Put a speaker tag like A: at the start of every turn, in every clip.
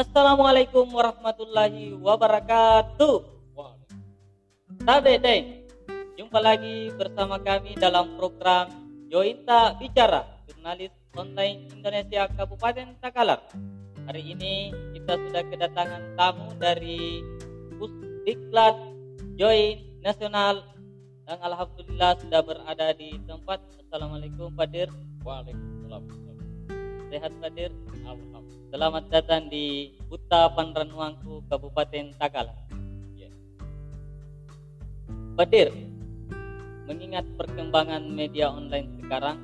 A: Assalamualaikum warahmatullahi wabarakatuh. Tade Deng, jumpa lagi bersama kami dalam program Jointa Bicara, jurnalis online Indonesia Kabupaten Takalar. Hari ini kita sudah kedatangan tamu dari Pusdiklat Join Nasional dan alhamdulillah sudah berada di tempat. Assalamualaikum Pak Dir.
B: Waalaikumsalam.
A: Sehat Pak Dir?
B: Alhamdulillah.
A: Selamat datang di Huta Panranuangku Kabupaten Takalar.
B: Ya.
A: Badir, mengingat perkembangan media online sekarang,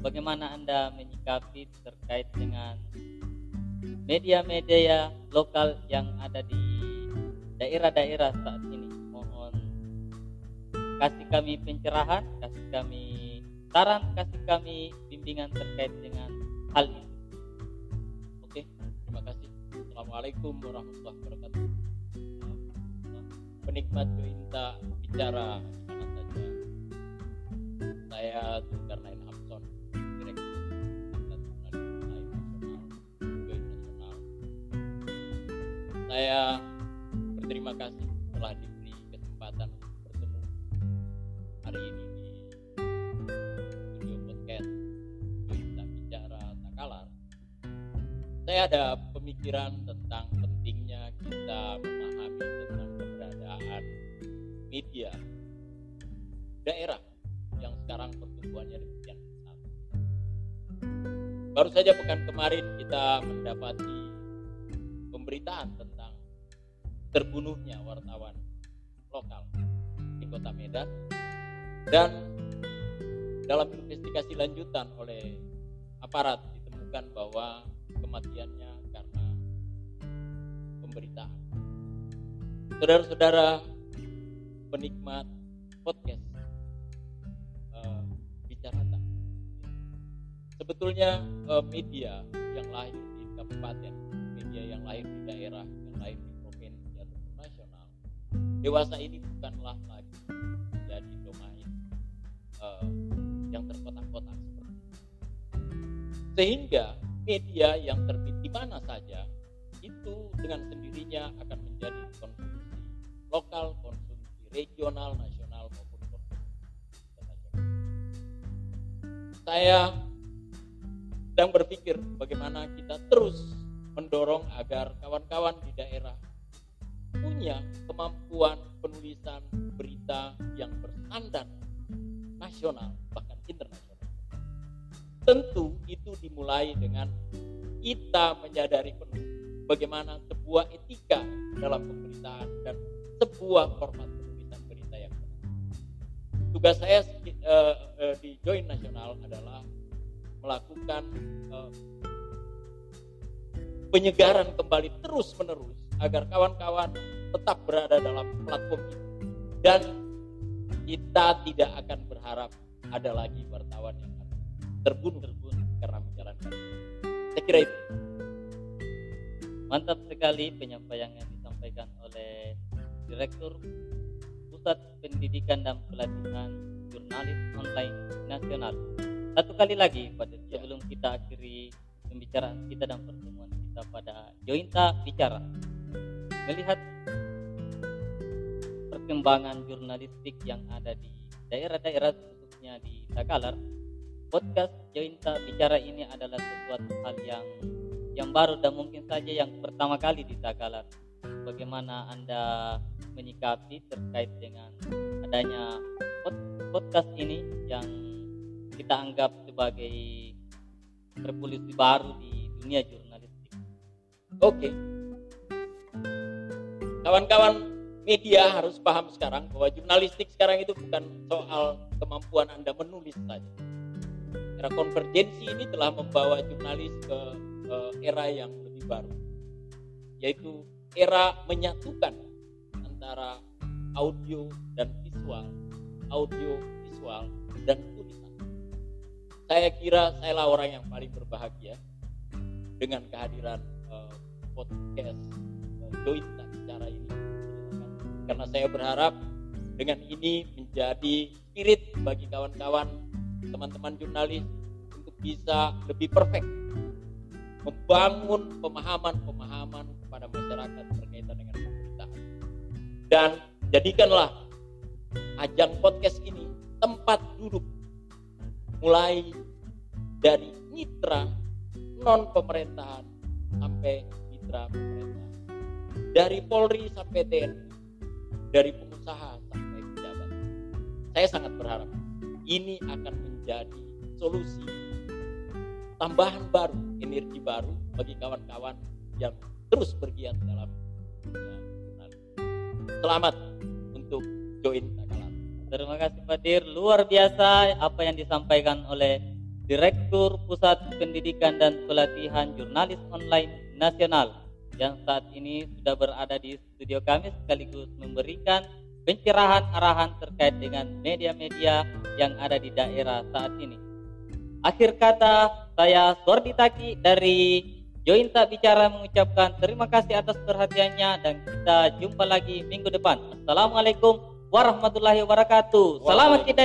A: bagaimana Anda menyikapi terkait dengan media-media lokal yang ada di daerah-daerah saat ini? Mohon kasih kami pencerahan, kasih kami saran, kasih kami bimbingan terkait dengan hal ini.
B: Oke, terima kasih. Assalamualaikum warahmatullahi wabarakatuh. Penikmat Jointa bicara mana saja. Saya Zulkarnain Hamson, Direktur Nasional. Saya berterima kasih saya ada pemikiran tentang pentingnya kita memahami tentang keberadaan media daerah yang sekarang pertumbuhannya demikian besar. Baru saja pekan kemarin kita mendapati pemberitaan tentang terbunuhnya wartawan lokal di kota Medan dan dalam investigasi lanjutan oleh aparat ditemukan bahwa kematiannya karena pemberitaan. Saudara-saudara penikmat podcast eh, bicara tak. Sebetulnya eh, media yang lahir di kabupaten, media yang lahir di daerah, yang lahir di provinsi ataupun nasional, dewasa ini bukanlah lagi menjadi domain eh, yang terkotak-kotak. Sehingga media yang terbit di mana saja itu dengan sendirinya akan menjadi konsumsi lokal, konsumsi regional, nasional maupun konsumsi internasional. Saya sedang berpikir bagaimana kita terus mendorong agar kawan-kawan di daerah punya kemampuan penulisan berita yang bersandar nasional bahkan internasional. Tentu itu dimulai dengan kita menyadari penuh bagaimana sebuah etika dalam pemberitaan dan sebuah format penulisan berita yang benar. Tugas saya uh, uh, di Join Nasional adalah melakukan uh, penyegaran kembali terus menerus agar kawan-kawan tetap berada dalam platform itu dan kita tidak akan berharap ada lagi wartawan yang terbunuh terbunuh karena menjalankan saya kira itu
A: Mantap sekali penyampaian yang disampaikan oleh Direktur Pusat Pendidikan dan Pelatihan Jurnalis Online Nasional. Satu kali lagi pada
B: Ya.
A: sebelum kita akhiri pembicaraan kita dan pertemuan kita pada Jointa Bicara. Melihat perkembangan jurnalistik yang ada di daerah-daerah khususnya di Takalar, podcast Jointa Bicara ini adalah sesuatu hal yang yang baru dan mungkin saja yang pertama kali di Takalar. Bagaimana Anda menyikapi terkait dengan adanya pod- podcast ini yang kita anggap sebagai revolusi baru di dunia jurnalistik.
B: Oke. Kawan-kawan media harus paham sekarang bahwa jurnalistik sekarang itu bukan soal kemampuan Anda menulis saja. Era konvergensi ini telah membawa jurnalis ke, ke era yang lebih baru. Yaitu era menyatukan antara audio dan visual, audio visual dan tulisan. Saya kira saya lah orang yang paling berbahagia dengan kehadiran eh, podcast eh, Jointa bicara ini karena saya berharap dengan ini menjadi spirit bagi kawan-kawan teman-teman jurnalis untuk bisa lebih perfect membangun pemahaman-pemahaman kepada masyarakat berkaitan dengan pemerintahan. Dan jadikanlah ajang podcast ini tempat duduk mulai dari mitra non pemerintahan sampai mitra pemerintah dari Polri sampai TNI dari pengusaha sampai pejabat saya sangat berharap ini akan menjadi solusi. Tambahan baru energi baru bagi kawan-kawan yang terus bergiat dalam dunia selamat untuk join
A: Terima kasih Pak Dir, luar biasa apa yang disampaikan oleh Direktur Pusat Pendidikan dan Pelatihan Jurnalis Online Nasional yang saat ini sudah berada di studio kami sekaligus memberikan pencerahan arahan terkait dengan media-media yang ada di daerah saat ini. Akhir kata, saya Sordi Taki dari Jointa Bicara mengucapkan terima kasih atas perhatiannya dan kita jumpa lagi minggu depan. Assalamualaikum warahmatullahi wabarakatuh. Selamat kita